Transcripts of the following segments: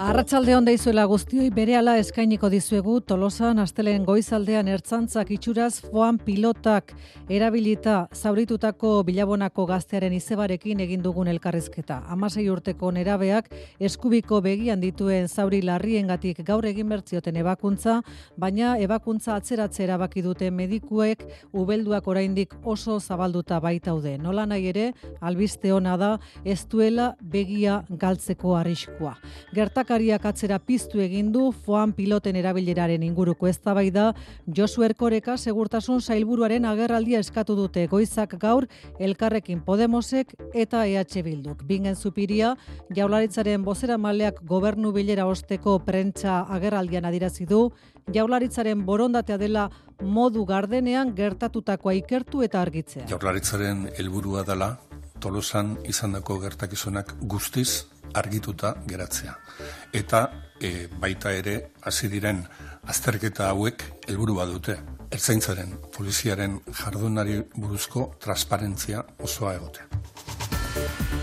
Arratsalde hon deizuela guztioi berehala eskainiko dizuegu Tolosan astelen goizaldean ertzantzak itxuraz foan pilotak erabilita zauritutako bilabonako gaztearen izebarekin egin dugun elkarrizketa. Amasei urteko nerabeak eskubiko begian dituen zauri larriengatik gaur egin bertzioten ebakuntza, baina ebakuntza atzeratze erabaki dute medikuek ubelduak oraindik oso zabalduta baitaude. Nola nahi ere, albiste ona da ez duela begia galtzeko arriskua. Gertak gertakariak atzera piztu egin du foan piloten erabileraren inguruko eztabaida Josu Erkoreka segurtasun sailburuaren agerraldia eskatu dute goizak gaur elkarrekin Podemosek eta EH Bilduk. Bingen zupiria jaularitzaren bozera maleak gobernu bilera osteko prentza agerraldian adirazi du jaularitzaren borondatea dela modu gardenean gertatutakoa ikertu eta argitzea. Jaularitzaren helburua dela Tolosan izandako gertakizunak guztiz argituta geratzea. Eta e, baita ere hasi diren azterketa hauek helburu badute. Ertzaintzaren poliziaren jardunari buruzko transparentzia osoa egotea.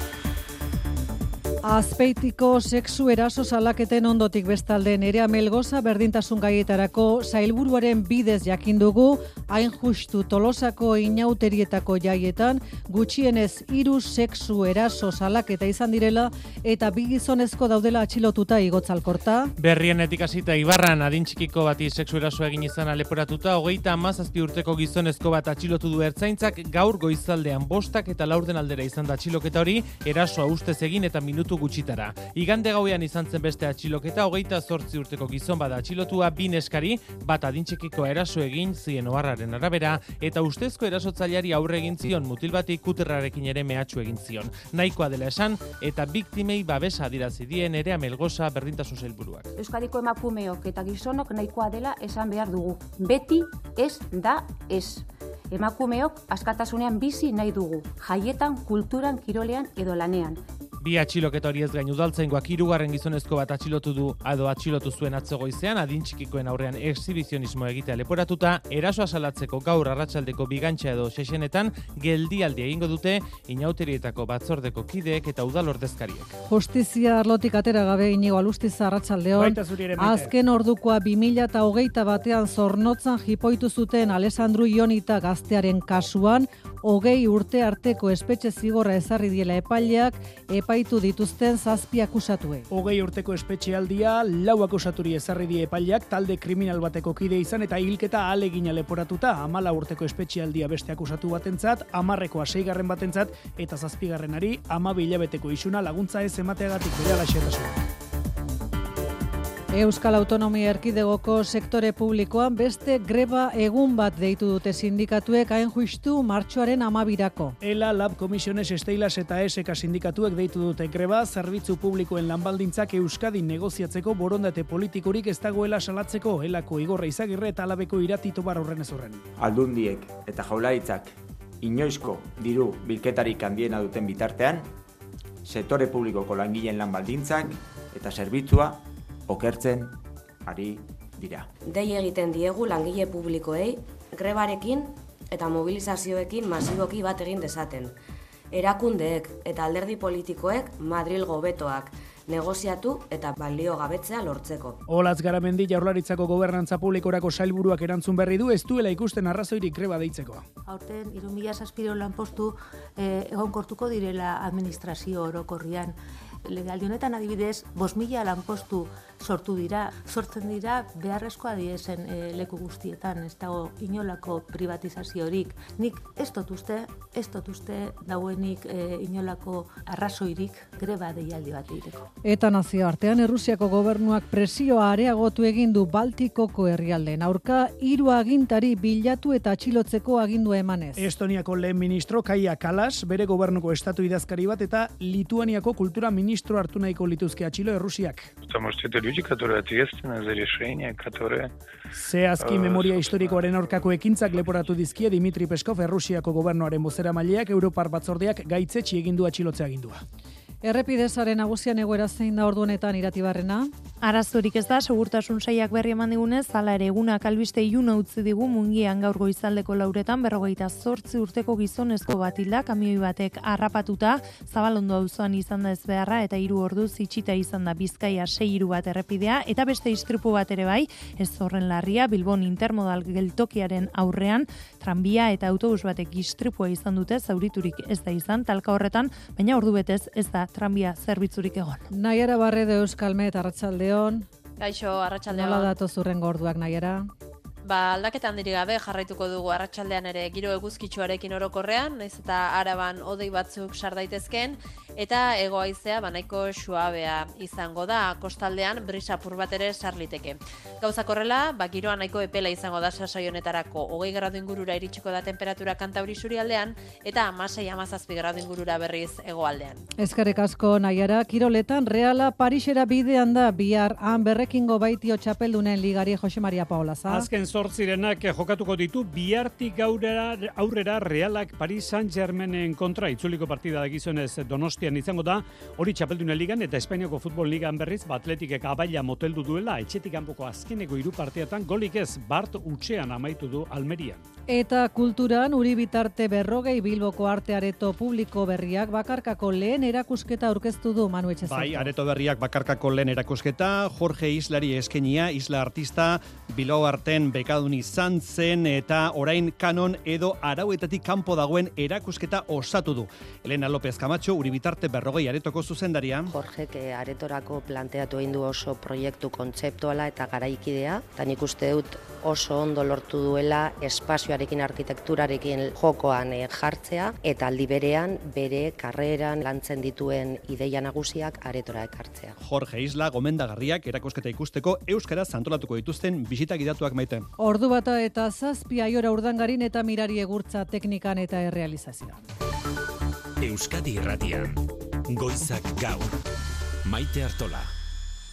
Azpeitiko sexu eraso salaketen ondotik bestalde nerea melgoza berdintasun gaietarako sailburuaren bidez jakindugu hain justu tolosako inauterietako jaietan gutxienez hiru sexu eraso salaketa izan direla eta bi gizonezko daudela atxilotuta igotzalkorta. Berrien etikasita ibarran adintxikiko bati sexu eraso egin izan aleporatuta hogeita amazazpi urteko gizonezko bat atxilotu du ertzaintzak gaur goizaldean bostak eta laurden aldera izan da atxiloketa hori erasoa ustez egin eta minutu gutxitara. Igande gauean izan zen beste atxiloketa, hogeita zortzi urteko gizon bada atxilotua bin eskari, bat adintxekiko eraso egin zien oharraren arabera, eta ustezko erasotzaileari aurre egin zion mutil bati kuterrarekin ere mehatxu egin zion. Nahikoa dela esan, eta biktimei babesa adirazi dien ere amelgoza berdintasun zelburuak. Euskadiko emakumeok eta gizonok nahikoa dela esan behar dugu. Beti ez da ez. Emakumeok askatasunean bizi nahi dugu, jaietan, kulturan, kirolean edo lanean. Bi atxiloketa hori ez gain udaltzaingoak hirugarren gizonezko bat atxilotu du ado atxilotu zuen atzegoizean adin txikikoen aurrean exhibizionismo egitea leporatuta erasoa salatzeko gaur arratsaldeko bigantxa edo sesenetan geldialdi egingo dute inauterietako batzordeko kideek eta udal ordezkariek. Justizia arlotik atera gabe inigo alustiza arratsaldeon. Azken ordukoa 2021 batean zornotzan jipoitu zuten Alessandru Ionita gaztearen kasuan hogei urte arteko espetxe zigorra ezarri diela epaileak epaitu dituzten zazpi akusatue. Hogei urteko espetxealdia lau akusaturi ezarri die epaileak talde kriminal bateko kide izan eta hilketa alegina leporatuta amala urteko espetxealdia beste akusatu batentzat, amarreko seigarren batentzat eta zazpigarrenari amabi hilabeteko isuna laguntza ez emateagatik bere alaxetasun. Euskal Autonomia Erkidegoko sektore publikoan beste greba egun bat deitu dute sindikatuek hain justu martxoaren amabirako. Ela, Lab Komisiones, Esteilas eta Eseka sindikatuek deitu dute greba, zerbitzu publikoen lanbaldintzak Euskadi negoziatzeko borondate politikorik ez dagoela salatzeko elako igorra izagirre eta alabeko iratito bar horren ez horren. Aldundiek eta jaularitzak inoizko diru bilketarik handiena duten bitartean, sektore publikoko langileen lanbaldintzak eta zerbitzua okertzen ari dira. Dei egiten diegu langile publikoei grebarekin eta mobilizazioekin masiboki bat egin dezaten. Erakundeek eta alderdi politikoek Madril gobetoak negoziatu eta balio gabetzea lortzeko. Olatz garamendi jaurlaritzako gobernantza publikorako sailburuak erantzun berri du ez duela ikusten arrazoirik greba deitzeko. Aurten, irumila saspiro lanpostu eh, egon kortuko direla administrazio orokorrian legaldi honetan adibidez, bos mila lanpostu sortu dira, sortzen dira beharrezkoa diezen e, eh, leku guztietan, ez dago inolako privatizaziorik. Nik ez dut uste, ez dut uste dauenik e, inolako arrazoirik greba deialdi bat egiteko. Eta nazio artean Errusiako gobernuak presioa areagotu egin du Baltikoko herrialdeen aurka hiru agintari bilatu eta atxilotzeko agindua emanez. Estoniako lehen ministro Kaia Kalas bere gobernuko estatu idazkari bat eta Lituaniako kultura ministro hartu nahiko lituzke atxilo Errusiak. Estamos люди, которые ответственны за решения, которые... Zehazki memoria historikoaren aurkako ekintzak leporatu dizkie Dimitri Peskov Errusiako gobernuaren bozera maileak Europar batzordeak gaitzetsi egindu atxilotzea agindua. Errepidezaren nagusian egoera zein da ordu honetan iratibarrena? Arazorik ez da, segurtasun saiak berri eman digunez, zala ere egunak albiste iluna utzi digu mungian gaur goizaldeko lauretan berrogeita zortzi urteko gizonezko bat hilda, kamioi batek harrapatuta, zabalondo auzoan izan da ez beharra eta hiru ordu zitsita izan da bizkaia sei hiru bat errepidea, eta beste istripu bat ere bai, ez horren larria, Bilbon intermodal geltokiaren aurrean, tranbia eta autobus batek istripua izan dute, zauriturik ez da izan, talka horretan, baina ordu betez ez da tranbia zerbitzurik egon. Naiara barre de Euskalmet, arratsaldeon. Gaixo, arratsaldeon. Nola datu zurren gorduak, Naiara? Ba, aldaketa handiri gabe jarraituko dugu arratsaldean ere giro eguzkitsuarekin orokorrean, naiz eta araban odei batzuk sar daitezkeen eta hego haizea banaiko suabea izango da kostaldean brisa pur bat ere sar liteke. Gauzak horrela, ba giroa nahiko epela izango da sasai honetarako 20 gradu ingurura iritsiko da temperatura kantauri surialdean eta 16 17 gradu ingurura berriz hegoaldean. Eskerrik asko Naiara, kiroletan Reala Parisera bidean da bihar han berrekingo baitio txapeldunen ligari Jose Maria Paola za. Azken zortzirenak jokatuko ditu bihartik aurrera, aurrera Realak Paris Saint-Germainen kontra itzuliko partida da gizonez Donostian izango da, hori txapeldunen ligan eta Espainiako futbol ligan berriz ba, atletikek abaila moteldu duela, etxetik kanpoko azkeneko hiru partiatan golik ez Bart utxean amaitu du Almerian. Eta kulturan uri bitarte berrogei Bilboko arte areto publiko berriak bakarkako lehen erakusketa aurkeztu du Manu Etxezeko. Bai, areto berriak bakarkako lehen erakusketa, Jorge Islari eskenia, Isla artista, Bilbao arten bekadun izan zen eta orain kanon edo arauetatik kanpo dagoen erakusketa osatu du. Elena López Camacho, uri bitarte berrogei aretoko zuzendaria. Jorge, que aretorako planteatu egin du oso proiektu kontzeptuala eta garaikidea, eta nik uste dut oso ondo lortu duela espazioarekin arkitekturarekin jokoan eh, jartzea eta aldi berean bere karreran lantzen dituen ideia nagusiak aretora ekartzea. Jorge Isla gomendagarriak erakusketa ikusteko euskara zantolatuko dituzten bisita gidatuak maite. Ordu bata eta zazpi aiora urdangarin eta mirari egurtza teknikan eta errealizazioa. Euskadi Irratian. Goizak gaur. Maite Artola.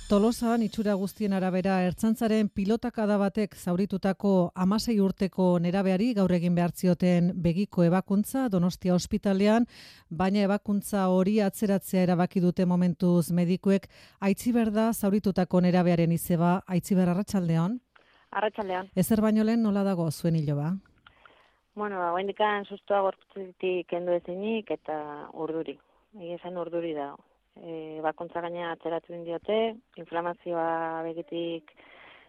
Tolosan itxura guztien arabera ertzantzaren pilotakada batek zauritutako amasei urteko nerabeari gaur egin behar zioten begiko ebakuntza Donostia ospitalean, baina ebakuntza hori atzeratzea erabaki dute momentuz medikuek aitziber da zauritutako nerabearen izeba aitziber arratsaldean. Arratsaldean. Ezer baino lehen nola dago zuen hiloba? Bueno, ba, oraindikan sustoa gorputzetik kendu ezinik eta urduri. Egia esan urduri da. E, bakuntza gaina atzeratu diote, inflamazioa begitik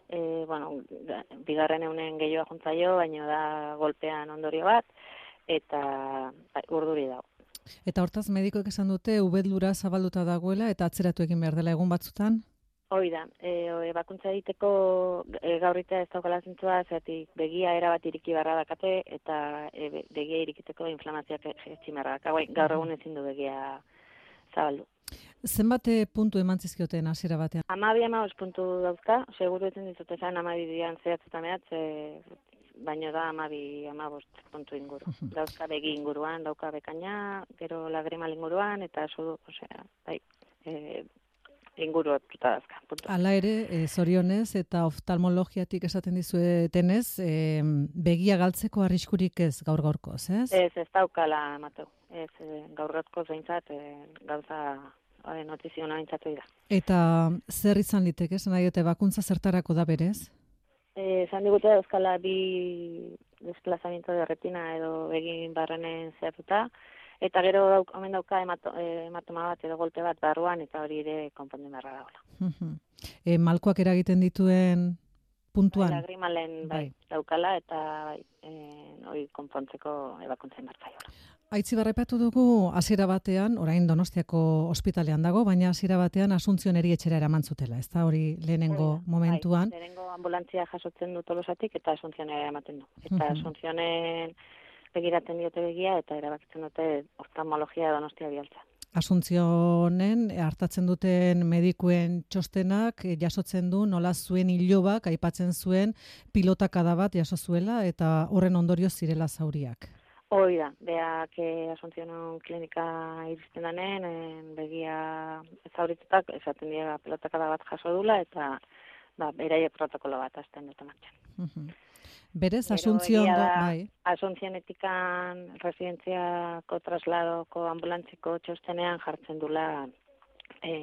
e, bueno, da, bigarren eunen gehiago juntzaio, baina da golpean ondorio bat, eta ba, urduri dago. Eta hortaz medikoek esan dute ubedlura zabalduta dagoela eta atzeratu egin behar dela egun batzutan? Hoi da, e, e, bakuntza egiteko e, gaurrita ez daukala zentzua, zeratik begia erabat iriki barra dakate, eta e, be- begia irikiteko inflamazioak etxi barra daka. Bai, gaur egun ezin du begia zabaldu. Zenbate puntu eman zizkioten hasiera batean? Amabi ama puntu dauzka, seguru ezin dizut esan amabi dian zehatzetan mehatz, e, baino da amabi ama puntu inguru. dauzka begi inguruan, dauka bekaina, gero lagrimal inguruan, eta zu, osea, bai, e, inguru hartuta dauzka. Puntu. Hala ere, e, zorionez eta oftalmologiatik esaten dizuetenez, e, begia galtzeko arriskurik ez gaur gaurkoz, ez? Ez, ez daukala mateu. Ez, e, gaurrotko zeintzat, e, gauza e, notizio nahintzatu da. Eta zer izan liteke, esan nahi bakuntza zertarako da berez? Eh, esan digute euskala bi desplazamiento de retina edo begin barrenen zehatuta, eta gero dauk, omen dauka eh, hematoma bat edo golpe bat barruan, eta hori ere konpondu beharra dagoela. Mhm. e, malkoak eragiten dituen puntuan? Lagrimalen bai, daukala, eta bai, eh, hori konpontzeko ebakuntzen bartzaioa. Aitzi barrepatu dugu hasiera batean, orain Donostiako ospitalean dago, baina hasiera batean Asuntzion eri etxera eraman zutela, ez da hori lehenengo momentuan. Bai, lehenengo ambulantzia jasotzen du tolosatik eta asuntzionera ematen du. Eta Mhm. asuntzionen begiratzen diote begia eta erabakitzen dute oftalmologia donostia bialtza. Asuntzionen hartatzen duten medikuen txostenak eh, jasotzen du nola zuen hilobak aipatzen zuen pilotakada bat jaso zuela eta horren ondorio zirela zauriak. Hoi da, beak eh, asuntzionon klinika iristen danen, en, begia zauritutak, esaten dira pelotakada bat jaso dula, eta ba, beraie protokolo bat azten dute martxan. Mhm. Berez, egia da, bai. Asunciónetikan residentziako trasladoko ambulantziko txostenean jartzen dula e,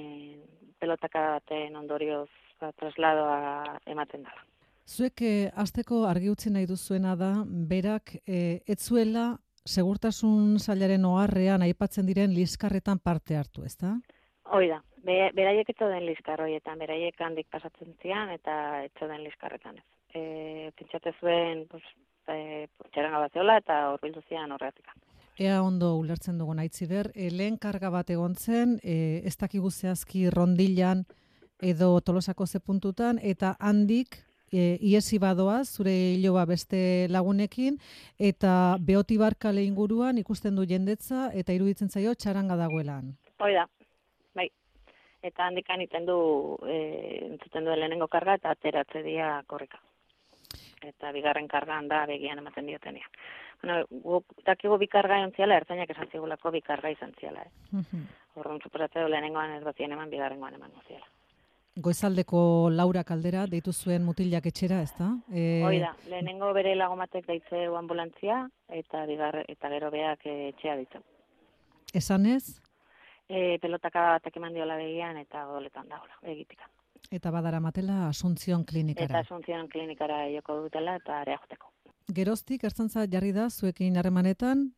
pelotaka baten ondorioz ba, trasladoa ematen dela. Zuek eh, asteko argi utzi nahi duzuena da, berak eh, ez zuela segurtasun zailaren oharrean aipatzen diren liskarretan parte hartu, ezta? Hoi da, be, beraiek etzo den liskar hoietan, beraiek handik pasatzen zian eta etzo den liskarretan ez. E, pentsate zuen, pues, e, txaranga bat zeola eta horbildu zian horretik. Ea ondo ulertzen dugun aitziber, e, lehen karga bat egon zen, e, ez dakigu zehazki rondilan edo tolosako ze puntutan, eta handik e, iesi badoa zure hiloba beste lagunekin, eta beotibar kale inguruan ikusten du jendetza, eta iruditzen zaio txaranga dagoelan. Hoi da, bai. Eta handikan iten du, e, entzuten du lehenengo karga eta ateratze dia korrika. Eta bigarren kargan da begian ematen diotenean. Bueno, guk dakigu bi karga egon ertzainak esan zigulako bi karga izan ziala. Eh? Horren suposatze du lehenengoan ez bazien eman, bigarrengoan eman ziala. Goizaldeko Laura Kaldera deitu zuen mutilak etxera, ezta? E, Hoi da, lehenengo bere lagomatek deitze ambulantzia eta bigar, eta gero beak eh, etxea ditu. Esanez, E, pelotaka batek eman diola begian eta goletan dagoela, begitika. Eta badara matela Eta klinikara. Asunción klinikara joko dutela eta area joteko. Geroztik, ertzantza jarri da, zuekin harremanetan,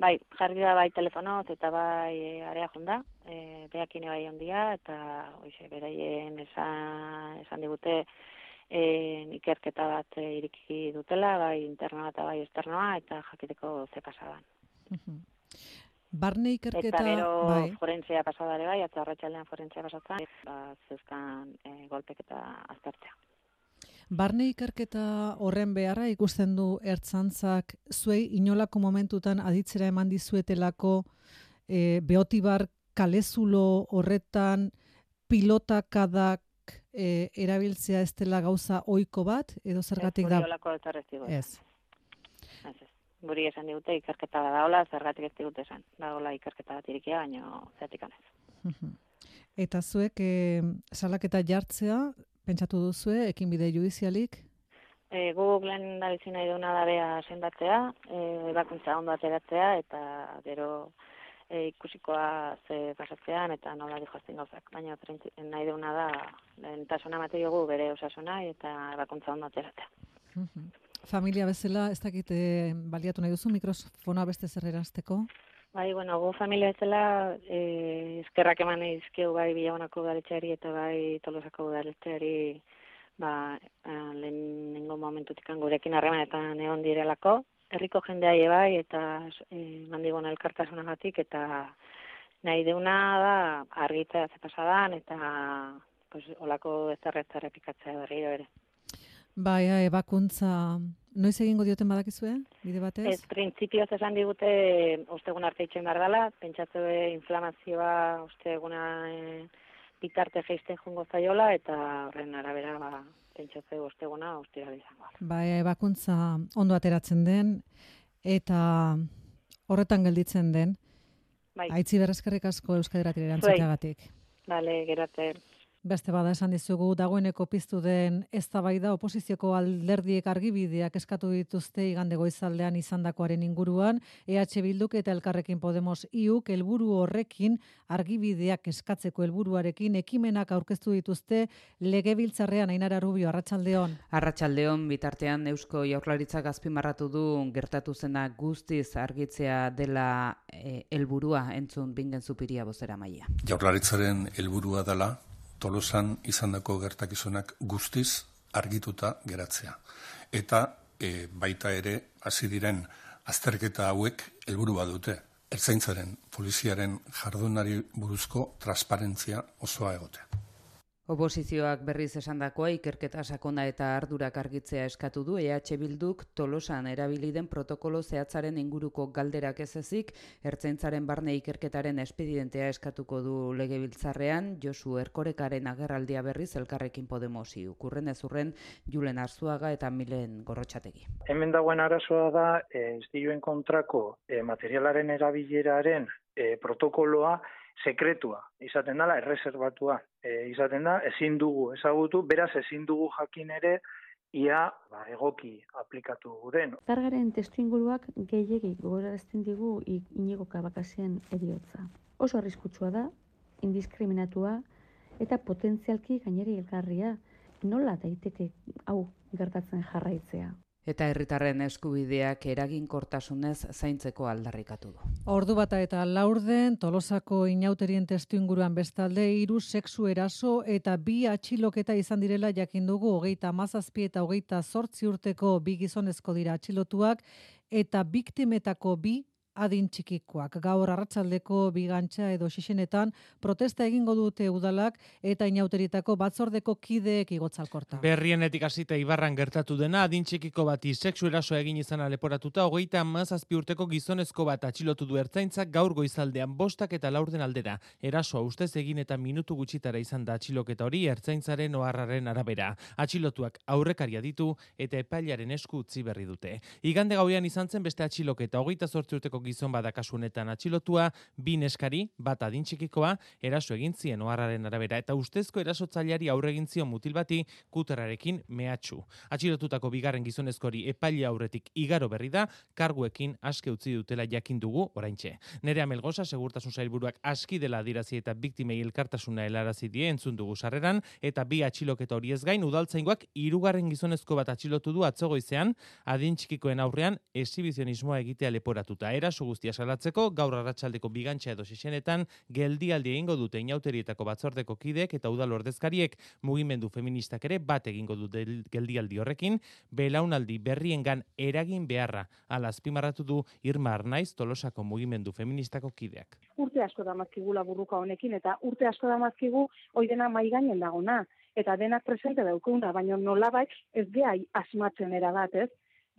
Bai, jarri da bai telefonoz eta bai e, area jonda, e, beakine bai ondia, eta oixe, beraien esan, esan digute e, ikerketa bat e, iriki dutela, bai internoa eta bai externoa, eta jakiteko ze pasadan. Barne ikerketa... Eta gero bai. forentzia pasada ere bai, atzo arratsaldean forentzia pasatzen, ba, zeuzkan e, golpeketa aztertzea. Barne ikerketa horren beharra ikusten du ertzantzak zuei inolako momentutan aditzera eman dizuetelako e, beotibar kalezulo horretan pilotakadak e, erabiltzea ez dela gauza ohiko bat edo zergatik da? Ez, guri esan digute ikerketa bat daola, zergatik ez digute esan. Daola ikerketa bat irikia, baino zeatik anez. Mhm. Eta zuek e, salaketa jartzea, pentsatu duzue, ekinbide judizialik? E, guk lehen da bizi nahi duna da bea sendatzea, e, ebakuntza ondo ateratzea, eta gero e, ikusikoa ze pasatzean, eta nola dijoazten gauzak. Baina nahi duna da, lehentasuna emate diogu bere osasuna, eta ebakuntza ondo ateratzea. Familia bezala, ez dakit e, baliatu nahi duzu mikrofonoa beste zer erazteko? Bai, bueno, gu familia bezala eh, eskerrak eman izkeu bai Bilabonako udaletxeari eta bai Tolosako udaletxeari ba, eh, lehenengo momentutik gurekin harremanetan egon direlako. Herriko jendea bai eta eh, mandigon elkartasunagatik eta nahi deuna da argitzea ze pasadan eta pues, olako ezarretza errepikatzea berriro ere. Bai, ja, ebakuntza, noiz egingo dioten badakizue, bide batez? Ez, printzipioz esan digute ostegun arte itxen behar dela, pentsatze inflamazioa osteguna e, bitarte geisten jongo zaiola, eta horren arabera ba, pentsatze osteguna ostira izango. Bai, ebakuntza ondo ateratzen den, eta horretan gelditzen den. Bai. Aitzi berrezkerrik asko Euskadiratire Zuei. erantzuteagatik. Bale, gerate. Beste bada esan dizugu dagoeneko piztu den eztabaida oposizioko alderdiek argibideak eskatu dituzte igande goizaldean izandakoaren inguruan EH Bilduk eta Elkarrekin Podemos IUk helburu horrekin argibideak eskatzeko helburuarekin ekimenak aurkeztu dituzte legebiltzarrean Ainara Rubio Arratsaldeon. Arratsaldeon bitartean Eusko Jaurlaritzak azpimarratu du gertatu zena guztiz argitzea dela eh, helburua entzun bingen zupiria bozera maia. Jaurlaritzaren helburua dela Tolosan izandako gertakizunak guztiz argituta geratzea. Eta e, baita ere hasi diren azterketa hauek helburua dute. Ertzaintzaren, poliziaren jardunari buruzko transparentzia osoa egotea. Oposizioak berriz esandakoa ikerketa sakona eta ardurak argitzea eskatu du EH Bilduk Tolosan erabili den protokolo zehatzaren inguruko galderak ez ezik, ertzaintzaren barne ikerketaren espedientea eskatuko du legebiltzarrean, Josu Erkorekaren agerraldia berriz elkarrekin Podemosi. Ukurren ezurren Julen Arzuaga eta Milen Gorrotxategi. Hemen dagoen arazoa da, ez kontrako eh, materialaren erabileraren eh, protokoloa sekretua izaten dela, erreserbatua e, izaten da, ezin dugu ezagutu, beraz ezin dugu jakin ere ia ba, egoki aplikatu den. Targaren testu inguruak gehiegi gogorarazten digu inigo kabakasien eriotza. Oso arriskutsua da, indiskriminatua eta potentzialki gaineri elgarria. Nola daiteke hau gertatzen jarraitzea? Eta herritarren eskubideak eraginkortasunez zaintzeko aldarrikatu du. Ordu bata eta laurden Tolosako inauterien testu inguruan bestalde hiru sexu eraso eta bi atxiloketa izan direla jakin dugu hogeita mazazpi eta hogeita zortzi urteko bi gizonezko dira atxilotuak eta biktimetako bi adin txikikoak. Gaur arratsaldeko bigantxa edo xisenetan protesta egingo dute udalak eta inauteritako batzordeko kideek igotzalkorta. Berrienetik hasita Ibarran gertatu dena adin txikiko bati sexu eraso egin izan aleporatuta hogeita mazazpi urteko gizonezko bat atxilotu du ertzaintzak gaur goizaldean bostak eta laurden aldera. Erasoa ustez egin eta minutu gutxitara izan da atxiloketa hori ertzaintzaren oharraren arabera. Atxilotuak aurrekaria ditu eta epailaren esku utzi berri dute. Igande gauean izan zen beste atxiloketa hogeita zortzi urteko gizon badakasunetan atxilotua, bi neskari, bat adin txikikoa, eraso egin zien oharraren arabera eta ustezko erasotzaileari aurre egin zion mutil bati kuterrarekin mehatxu. Atxilotutako bigarren gizonezkori epaile aurretik igaro berri da, karguekin aske utzi dutela jakin dugu oraintxe. Nere amelgoza segurtasun sailburuak aski dela dirazi eta biktimei elkartasuna helarazi die entzun dugu sarreran eta bi atxiloketa hori ez gain udaltzaingoak hirugarren gizonezko bat atxilotu du atzogoizean adin txikikoen aurrean exhibizionismoa egitea leporatuta. Era kasu guztia salatzeko, gaur arratsaldeko bigantxa edo sesenetan, geldialdi egingo dute inauterietako batzordeko kidek eta udal ordezkariek mugimendu feministak ere bat egingo dute geldialdi horrekin, belaunaldi berriengan eragin beharra, ala azpimarratu du Irma Arnaiz tolosako mugimendu feministako kideak. Urte asko da mazkigula burruka honekin, eta urte asko da mazkigu oidena maigainen dagona, eta denak presente daukuna, baina nolabait ez geha asmatzen erabat, ez?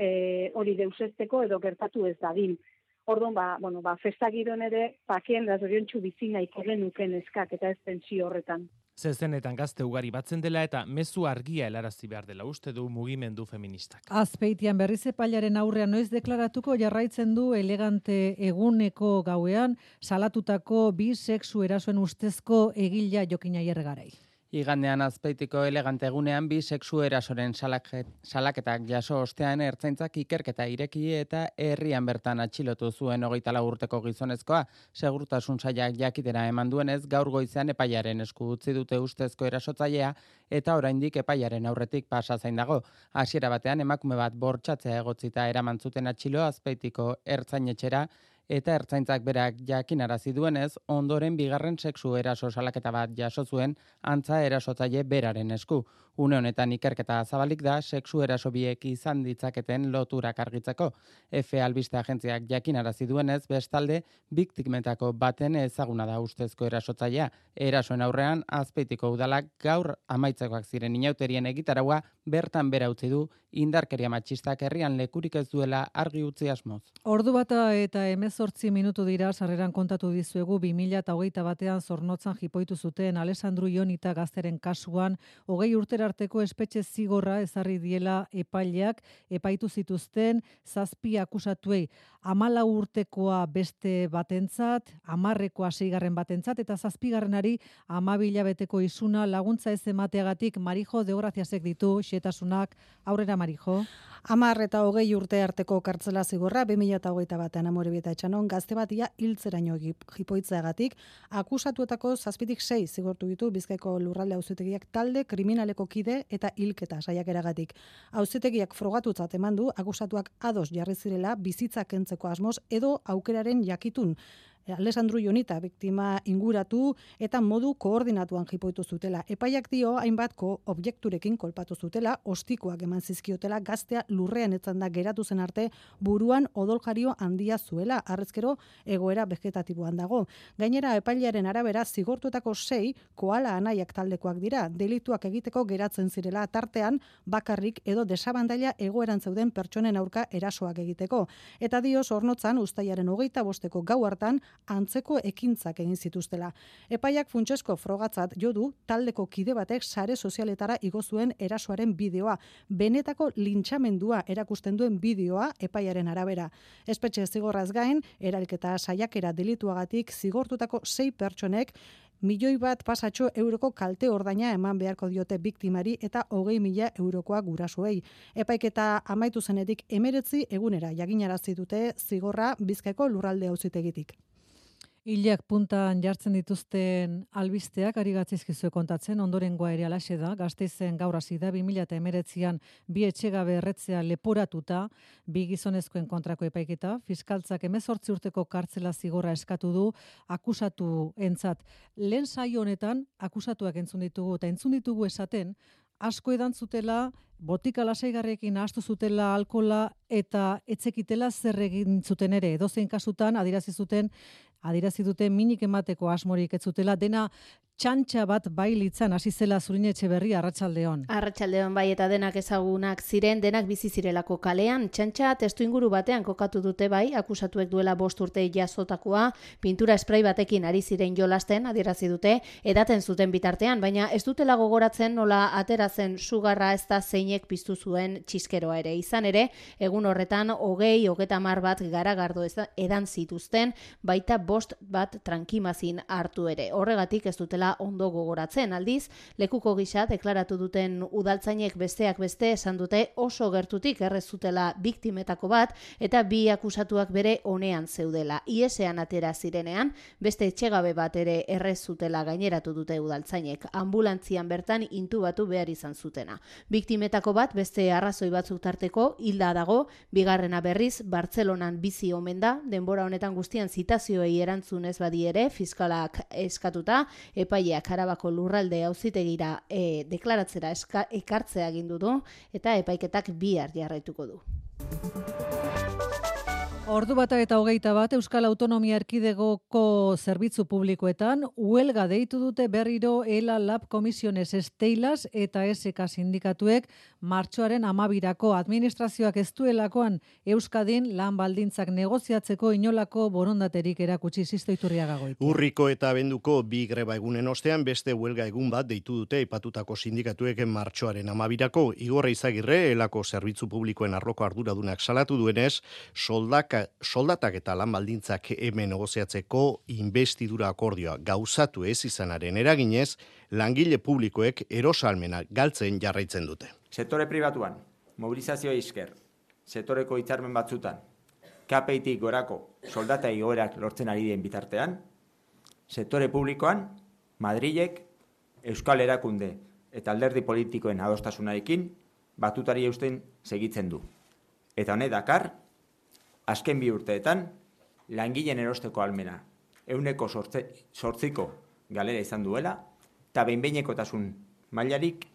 E, hori deusesteko edo gertatu ez dadin. Orduan, ba, bueno, ba, festa giron ere, pakien da zorion txubizina ikoren nuken eskak eta ez tensio horretan. Zezenetan gazte ugari batzen dela eta mezu argia helarazi behar dela uste du mugimendu feministak. Azpeitian berriz epailaren aurrean noiz deklaratuko jarraitzen du elegante eguneko gauean salatutako bi sexu erasoen ustezko egila jokina jergarai. Igandean azpeitiko elegante egunean bi sexu erasoren salaketak jaso ostean ertzaintzak ikerketa ireki eta herrian bertan atxilotu zuen hogeita urteko gizonezkoa. Segurtasun saiak jakitera eman duenez gaur goizean epaiaren esku utzi dute ustezko erasotzailea eta oraindik epaiaren aurretik pasa zain dago. Hasiera batean emakume bat bortxatzea egotzita eraman zuten atxilo azpeitiko ertzainetxera eta ertzaintzak berak jakinarazi duenez, ondoren bigarren sexu eraso salaketa bat jaso zuen antza erasotzaile beraren esku. Une honetan ikerketa zabalik da sexu eraso biek izan ditzaketen loturak argitzeko. F albiste agentziak jakinarazi duenez, bestalde biktikmetako baten ezaguna da ustezko erasotzailea. Erasoen aurrean azpeitiko udalak gaur amaitzekoak ziren inauterien egitaraua bertan bera utzi du indarkeria matxistak herrian lekurik ez duela argi utzi asmoz. Ordu bata eta emezortzi minutu dira sarreran kontatu dizuegu 2008 batean zornotzan jipoitu zuten Alessandru Ionita gazteren kasuan. Hogei urter arteko espetxe zigorra ezarri diela epaileak epaitu zituzten zazpi akusatuei. Amala urtekoa beste batentzat, amarrekoa seigarren batentzat eta zazpigarrenari amabila beteko izuna laguntza ez emateagatik Marijo Deograziasek ditu xetasunak aurrera Marijo. Amar eta hogei urte arteko kartzela zigorra, 2008 batean amore bieta etxanon, gazte batia hiltzeraino jipoitzeagatik, akusatuetako zazpitik sei zigortu ditu bizkaiko lurralde auzutegiak talde kriminaleko kide eta hilketa saiak eragatik. Auzutegiak frogatutzat eman du, akusatuak ados jarri zirela bizitza kentzeko asmoz edo aukeraren jakitun. Alessandro Jonita biktima inguratu eta modu koordinatuan jipoitu zutela. Epaiak dio hainbat ko objekturekin kolpatu zutela, ostikoak eman zizkiotela gaztea lurrean etzan da geratu zen arte buruan odoljario handia zuela, arrezkero egoera vegetatiboan dago. Gainera epailearen arabera zigortuetako sei koala anaiak taldekoak dira, delituak egiteko geratzen zirela tartean bakarrik edo desabandaila egoeran zeuden pertsonen aurka erasoak egiteko. Eta dio zornotzan ustaiaren hogeita bosteko gau hartan antzeko ekintzak egin zituztela. Epaiak funtsesko frogatzat jo du taldeko kide batek sare sozialetara igo zuen erasoaren bideoa, benetako lintxamendua erakusten duen bideoa epaiaren arabera. Espetxe zigorraz gain, eralketa saiakera delituagatik zigortutako sei pertsonek milioi bat pasatxo euroko kalte ordaina eman beharko diote biktimari eta hogei mila eurokoa gurasuei. Epaiketa amaitu zenetik emeretzi egunera jaginarazi dute zigorra bizkaiko lurralde auzitegitik. Ilak puntan jartzen dituzten albisteak ari gatzizkizue kontatzen, ondorengoa ere alaxe da, gazteizen gaur hasi da, 2008an bi etxegabe erretzea leporatuta, bi gizonezkoen kontrako epaiketa, fiskaltzak emezortzi urteko kartzela zigorra eskatu du, akusatu entzat. Lehen saio honetan, akusatuak entzun ditugu, eta entzun ditugu esaten, asko edan zutela, botika lasaigarrekin astu zutela alkola eta etzekitela zer egin zuten ere. Edozein kasutan, adirazi zuten adirazi dute minik emateko asmorik ez zutela dena txantxa bat bai litzan hasi zela zurin etxe berri arratsaldeon. Arratsaldeon bai eta denak ezagunak ziren denak bizi zirelako kalean. Txantxa testu inguru batean kokatu dute bai akusatuek duela bost urte jazotakoa pintura spray batekin ari ziren jolasten adierazi dute edaten zuten bitartean baina ez dutela gogoratzen nola ateratzen sugarra ez da zeinek piztu zuen txiskeroa ere. Izan ere egun horretan hogei hogeta mar bat garagardo edan zituzten baita bost bat trankimazin hartu ere. Horregatik ez dutela ondo gogoratzen. Aldiz, lekuko gisa deklaratu duten udaltzainek besteak beste esan dute oso gertutik errezutela biktimetako bat eta bi akusatuak bere honean zeudela. Iesean atera zirenean, beste etxegabe bat ere errezutela gaineratu dute udaltzainek. Ambulantzian bertan intubatu behar izan zutena. Biktimetako bat beste arrazoi batzuk tarteko hilda dago, bigarrena berriz Bartzelonan bizi omen da, denbora honetan guztian zitazioei erantzun ez badi ere, fiskalak eskatuta, epaileak Arabako lurralde auzitegira e, deklaratzera eska, ekartzea agindu du eta epaiketak bihar jarraituko du. Ordu bata eta hogeita bat Euskal Autonomia Erkidegoko zerbitzu publikoetan huelga deitu dute berriro ELA Lab Komisiones Esteilas eta SK sindikatuek martxoaren amabirako administrazioak ez duelakoan Euskadin lan baldintzak negoziatzeko inolako borondaterik erakutsi ziztoiturria gagoik. Urriko eta benduko bi greba egunen ostean beste huelga egun bat deitu dute ipatutako sindikatuek martxoaren amabirako igorra izagirre elako zerbitzu publikoen arroko arduradunak salatu duenez soldak soldatak eta lan baldintzak hemen negoziatzeko investidura akordioa gauzatu ez izanaren eraginez, langile publikoek erosalmena galtzen jarraitzen dute. Sektore pribatuan, mobilizazioa isker, sektoreko hitzarmen batzutan, kapeitik gorako soldata igoerak lortzen ari den bitartean, sektore publikoan, Madrilek, Euskal Erakunde eta alderdi politikoen adostasunarekin batutari eusten segitzen du. Eta honek dakar, azken bi urteetan, langileen erosteko almena, euneko sortziko galera izan duela, eta behinbeinekotasun mailarik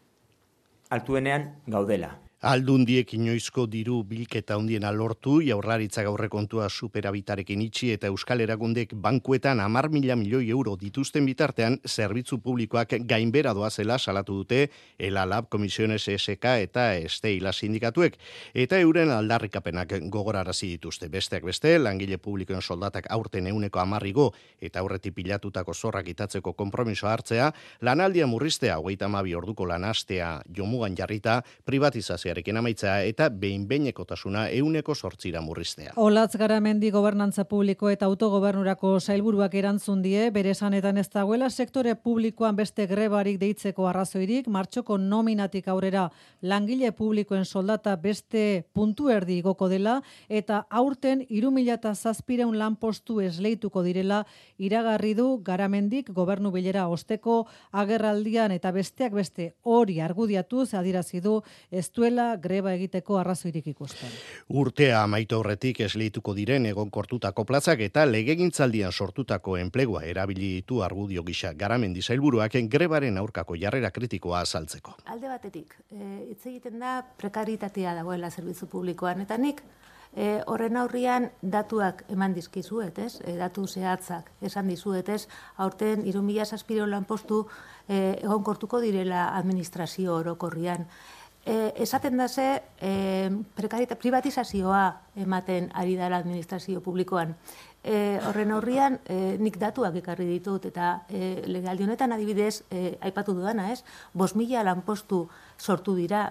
altuenean gaudela. Aldundiek inoizko diru bilketa hundien alortu, jaurlaritza gaurre kontua superabitarekin itxi eta Euskal Eragundek bankuetan amar mila milioi euro dituzten bitartean zerbitzu publikoak gainbera doazela salatu dute Elalab Komisiones SK eta Esteila sindikatuek. Eta euren aldarrikapenak gogorarazi dituzte. Besteak beste, langile publikoen soldatak aurten euneko amarrigo eta aurreti pilatutako zorrak itatzeko kompromiso hartzea, lanaldia murriztea, hogeita mabi orduko lanastea jomugan jarrita, privatizazio krisiarekin amaitzea eta behin-behinekotasuna euneko sortzira murriztea. Olatz garamendi gobernantza publiko eta autogobernurako sailburuak erantzun die, bere esanetan ez dagoela sektore publikoan beste grebarik deitzeko arrazoirik, martxoko nominatik aurrera langile publikoen soldata beste puntu erdi goko dela, eta aurten irumila eta zazpireun lan postu esleituko direla, iragarri du garamendik gobernu bilera osteko agerraldian eta besteak beste hori argudiatuz adirazi du ez duela greba egiteko arrazoirik ikusten. Urtea amaitu horretik esleituko diren egon kortutako plazak eta legegintzaldian sortutako enplegua erabili ditu argudio gisa garamendi zailburuak grebaren aurkako jarrera kritikoa azaltzeko. Alde batetik, e, hitz egiten da prekaritatea dagoela zerbitzu publikoan, eta nik e, horren aurrian datuak eman dizkizuet, ez? E, datu zehatzak esan dizuet, ez? Aurten, irumila saspiro lan postu e, egon kortuko direla administrazio orokorrian e, esaten da ze e, privatizazioa ematen ari dara administrazio publikoan. E, horren horrian, e, nik datuak ekarri ditut, eta e, legaldi honetan adibidez, e, aipatu dudana, ez? Bos mila lanpostu sortu dira.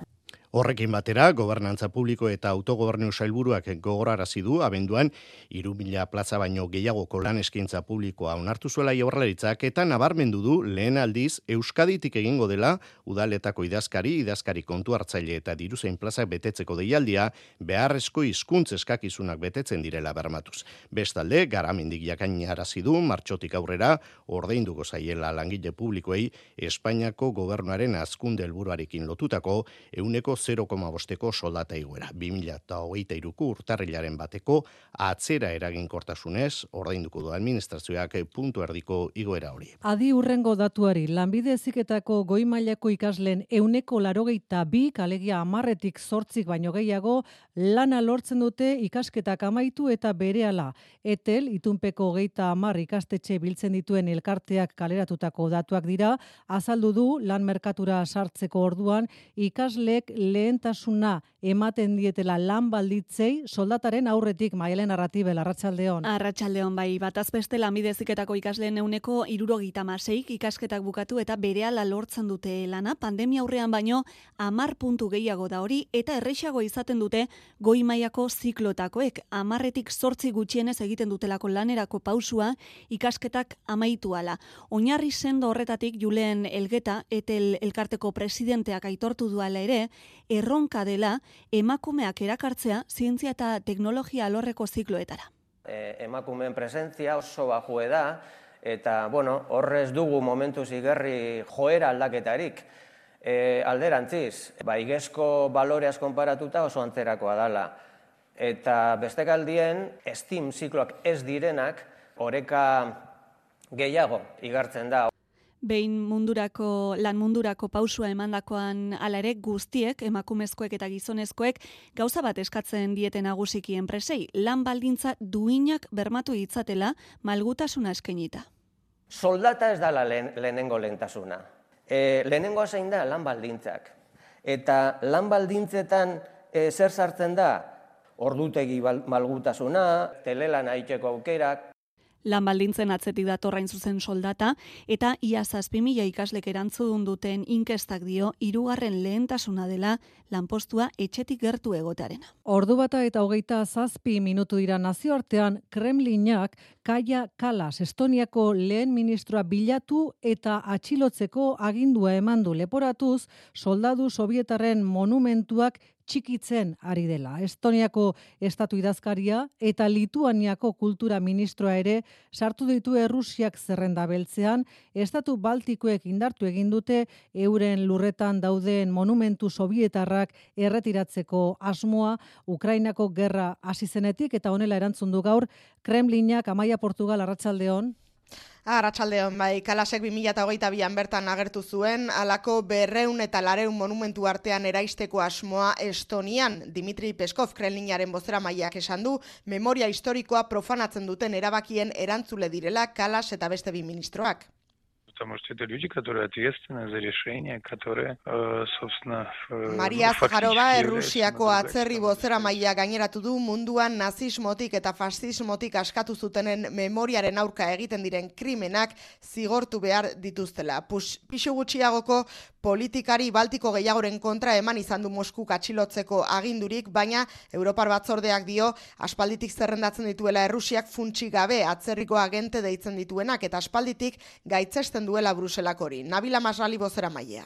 Horrekin batera, gobernantza publiko eta autogobernu sailburuak gogorarazi du abenduan 3000 plaza baino gehiagoko lan eskaintza publikoa onartu zuela Jaurlaritzak eta nabarmendu du lehen aldiz Euskaditik egingo dela udaletako idazkari, idazkari kontu hartzaile eta diruzein plazak betetzeko deialdia beharrezko hizkuntz eskakizunak betetzen direla bermatuz. Bestalde, garamendik jakainarazi du martxotik aurrera ordeinduko zaiela langile publikoei Espainiako gobernuaren azkunde helburuarekin lotutako euneko 0,5ko soldata iguera. 2023ko urtarrilaren bateko atzera eraginkortasunez ordainduko du administrazioak puntu erdiko igoera hori. Adi urrengo datuari, lanbide eziketako goi mailako ikaslen euneko larogeita bi, kalegia amarretik sortzik baino gehiago, lana lortzen dute ikasketak amaitu eta berehala. Etel, itunpeko geita amar ikastetxe biltzen dituen elkarteak kaleratutako datuak dira, azaldu du lan merkatura sartzeko orduan ikaslek lehentasuna ematen dietela lan balditzei soldataren aurretik mailen arratibel arratsaldeon. Arratsaldeon bai, bataz beste lanbideziketako ikasleen euneko irurogita maseik ikasketak bukatu eta berehala lortzen dute lana, pandemia aurrean baino amar puntu gehiago da hori eta errexago izaten dute goi mailako ziklotakoek amarretik sortzi gutxienez egiten dutelako lanerako pausua ikasketak amaitu ala. Oinarri sendo horretatik Julen Elgeta etel elkarteko presidenteak aitortu duala ere, erronka dela emakumeak erakartzea zientzia eta teknologia alorreko zikloetara. E, emakumeen presentzia oso bajue da, eta bueno, horrez dugu momentu zigerri joera aldaketarik. E, alderantziz, ba, igezko baloreaz konparatuta oso antzerakoa dala. Eta beste galdien, estim zikloak ez direnak, oreka gehiago igartzen da behin mundurako lan mundurako pausua emandakoan hala ere guztiek emakumezkoek eta gizonezkoek gauza bat eskatzen dieten nagusiki enpresei lan baldintza duinak bermatu ditzatela malgutasuna eskainita. Soldata ez da lehenengo lentasuna. E, lehenengo zein da lan baldintzak. Eta lan baldintzetan e, zer sartzen da? Ordutegi malgutasuna, telelan aitzeko aukerak, lan baldintzen atzetik datorrain zuzen soldata, eta ia zazpi mila ikaslek erantzudun duten inkestak dio, irugarren lehentasuna dela lanpostua etxetik gertu egotarena. Ordu bata eta hogeita zazpi minutu dira nazioartean, Kremlinak Kaia Kalas, Estoniako lehen ministroa bilatu eta atxilotzeko agindua emandu leporatuz, soldadu sovietarren monumentuak txikitzen ari dela. Estoniako estatu idazkaria eta Lituaniako kultura ministroa ere sartu ditu Errusiak zerrenda beltzean, estatu baltikoek indartu egin dute euren lurretan dauden monumentu sovietarrak erretiratzeko asmoa. Ukrainako gerra hasi zenetik eta honela erantzun du gaur Kremlinak Amaia Portugal arratsaldeon Arratxaldeon, bai, kalasek 2008an bertan agertu zuen, alako berreun eta lareun monumentu artean eraisteko asmoa Estonian. Dimitri Peskov kreliniaren bozera maiak esan du, memoria historikoa profanatzen duten erabakien erantzule direla kalas eta beste bi ministroak потому что это люди, которые ответственны за решения, которые, э, собственно, Maria Zaharova Errusiako atzerri bozera maila gaineratu du munduan nazismotik eta fascismotik askatu zutenen memoriaren aurka egiten diren krimenak zigortu behar dituztela. Pus, pixu gutxiagoko politikari baltiko gehiagoren kontra eman izan du Mosku katxilotzeko agindurik, baina Europar batzordeak dio aspalditik zerrendatzen dituela Errusiak funtsi gabe atzerriko agente deitzen dituenak eta aspalditik gaitzesten duela Bruselak hori. Nabila Masrali bozera mailea.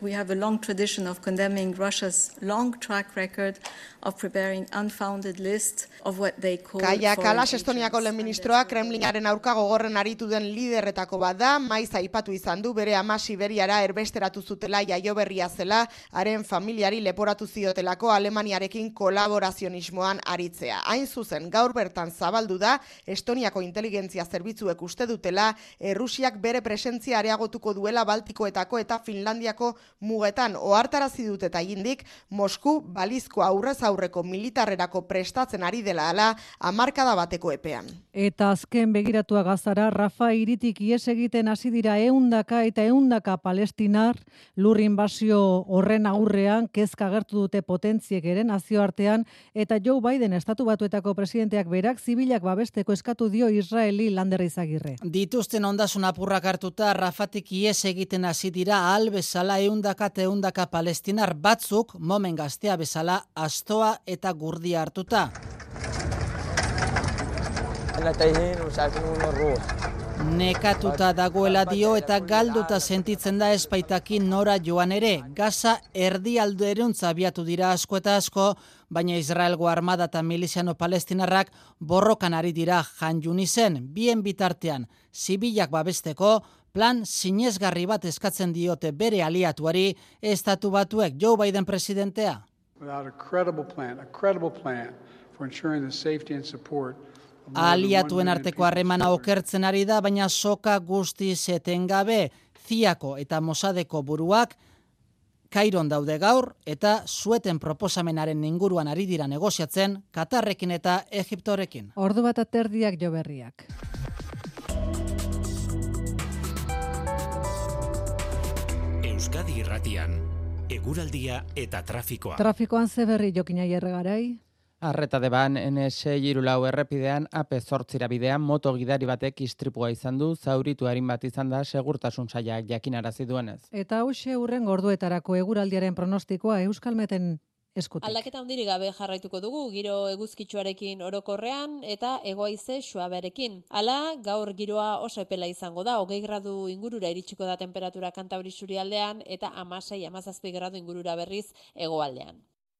We have a long tradition of condemning Russia's long track record of preparing unfounded lists of what they call Kaia Kalas Estoniako lehen ministroa Kremlinaren aurka gogorren aritu den liderretako bat da, maiz aipatu izan du bere ama Siberiara erbesteratu zutela jaio berria zela, haren familiari leporatu ziotelako Alemaniarekin kolaborazionismoan aritzea. Hain zuzen, gaur bertan zabaldu da, Estoniako inteligentzia zerbitzuek uste dutela, Errusiak bere presentzia areagotuko duela Baltikoetako eta Finlandiako Mugetan ohartarazi dute eta indik Mosku balizko aurrez aurreko militarrerako prestatzen ari dela ala hamarkada bateko epean. Eta azken begiratua gazara, Rafa iritik ies egiten hasi dira eundaka eta eundaka palestinar lurrin basio horren aurrean kezka agertu dute potentziek ere nazioartean eta Joe Biden estatu batuetako presidenteak berak zibilak babesteko eskatu dio Israeli lander izagirre. Dituzten ondasun apurrak hartuta Rafatik ies egiten hasi dira al bezala eundaka eta eundaka palestinar batzuk momen gaztea bezala astoa eta gurdia hartuta. Nekatuta dagoela dio eta galduta sentitzen da espaitakin nora joan ere. Gaza erdi alderuntza abiatu dira asko eta asko, baina Israelgo armada eta miliziano palestinarrak borrokan ari dira jan zen, bien bitartean, zibilak babesteko, plan sinezgarri bat eskatzen diote bere aliatuari, estatu batuek Joe Biden presidentea. Without a credible plan, a credible plan for ensuring the safety and support aliatuen arteko harremana okertzen ari da, baina soka guzti zeten gabe, ziako eta mosadeko buruak, Kairon daude gaur eta zueten proposamenaren inguruan ari dira negoziatzen Katarrekin eta Egiptorekin. Ordu bat aterdiak jo berriak. Euskadi Irratian, eguraldia eta trafikoa. Trafikoan ze berri jokina jerregarai? Arreta deban, NS Irulau errepidean, AP zortzira bidean, moto gidari batek istripua izan du, zauritu harin bat izan da, segurtasun saiak jakinarazi duenez. Eta hause hurren gorduetarako eguraldiaren pronostikoa Euskalmeten eskutik. Aldaketa handiri gabe jarraituko dugu, giro eguzkitsuarekin orokorrean eta egoaize suaberekin. Hala, gaur giroa oso epela izango da, hogei gradu ingurura iritsiko da temperatura kantabri aldean eta amasei amazazpi gradu ingurura berriz egoaldean.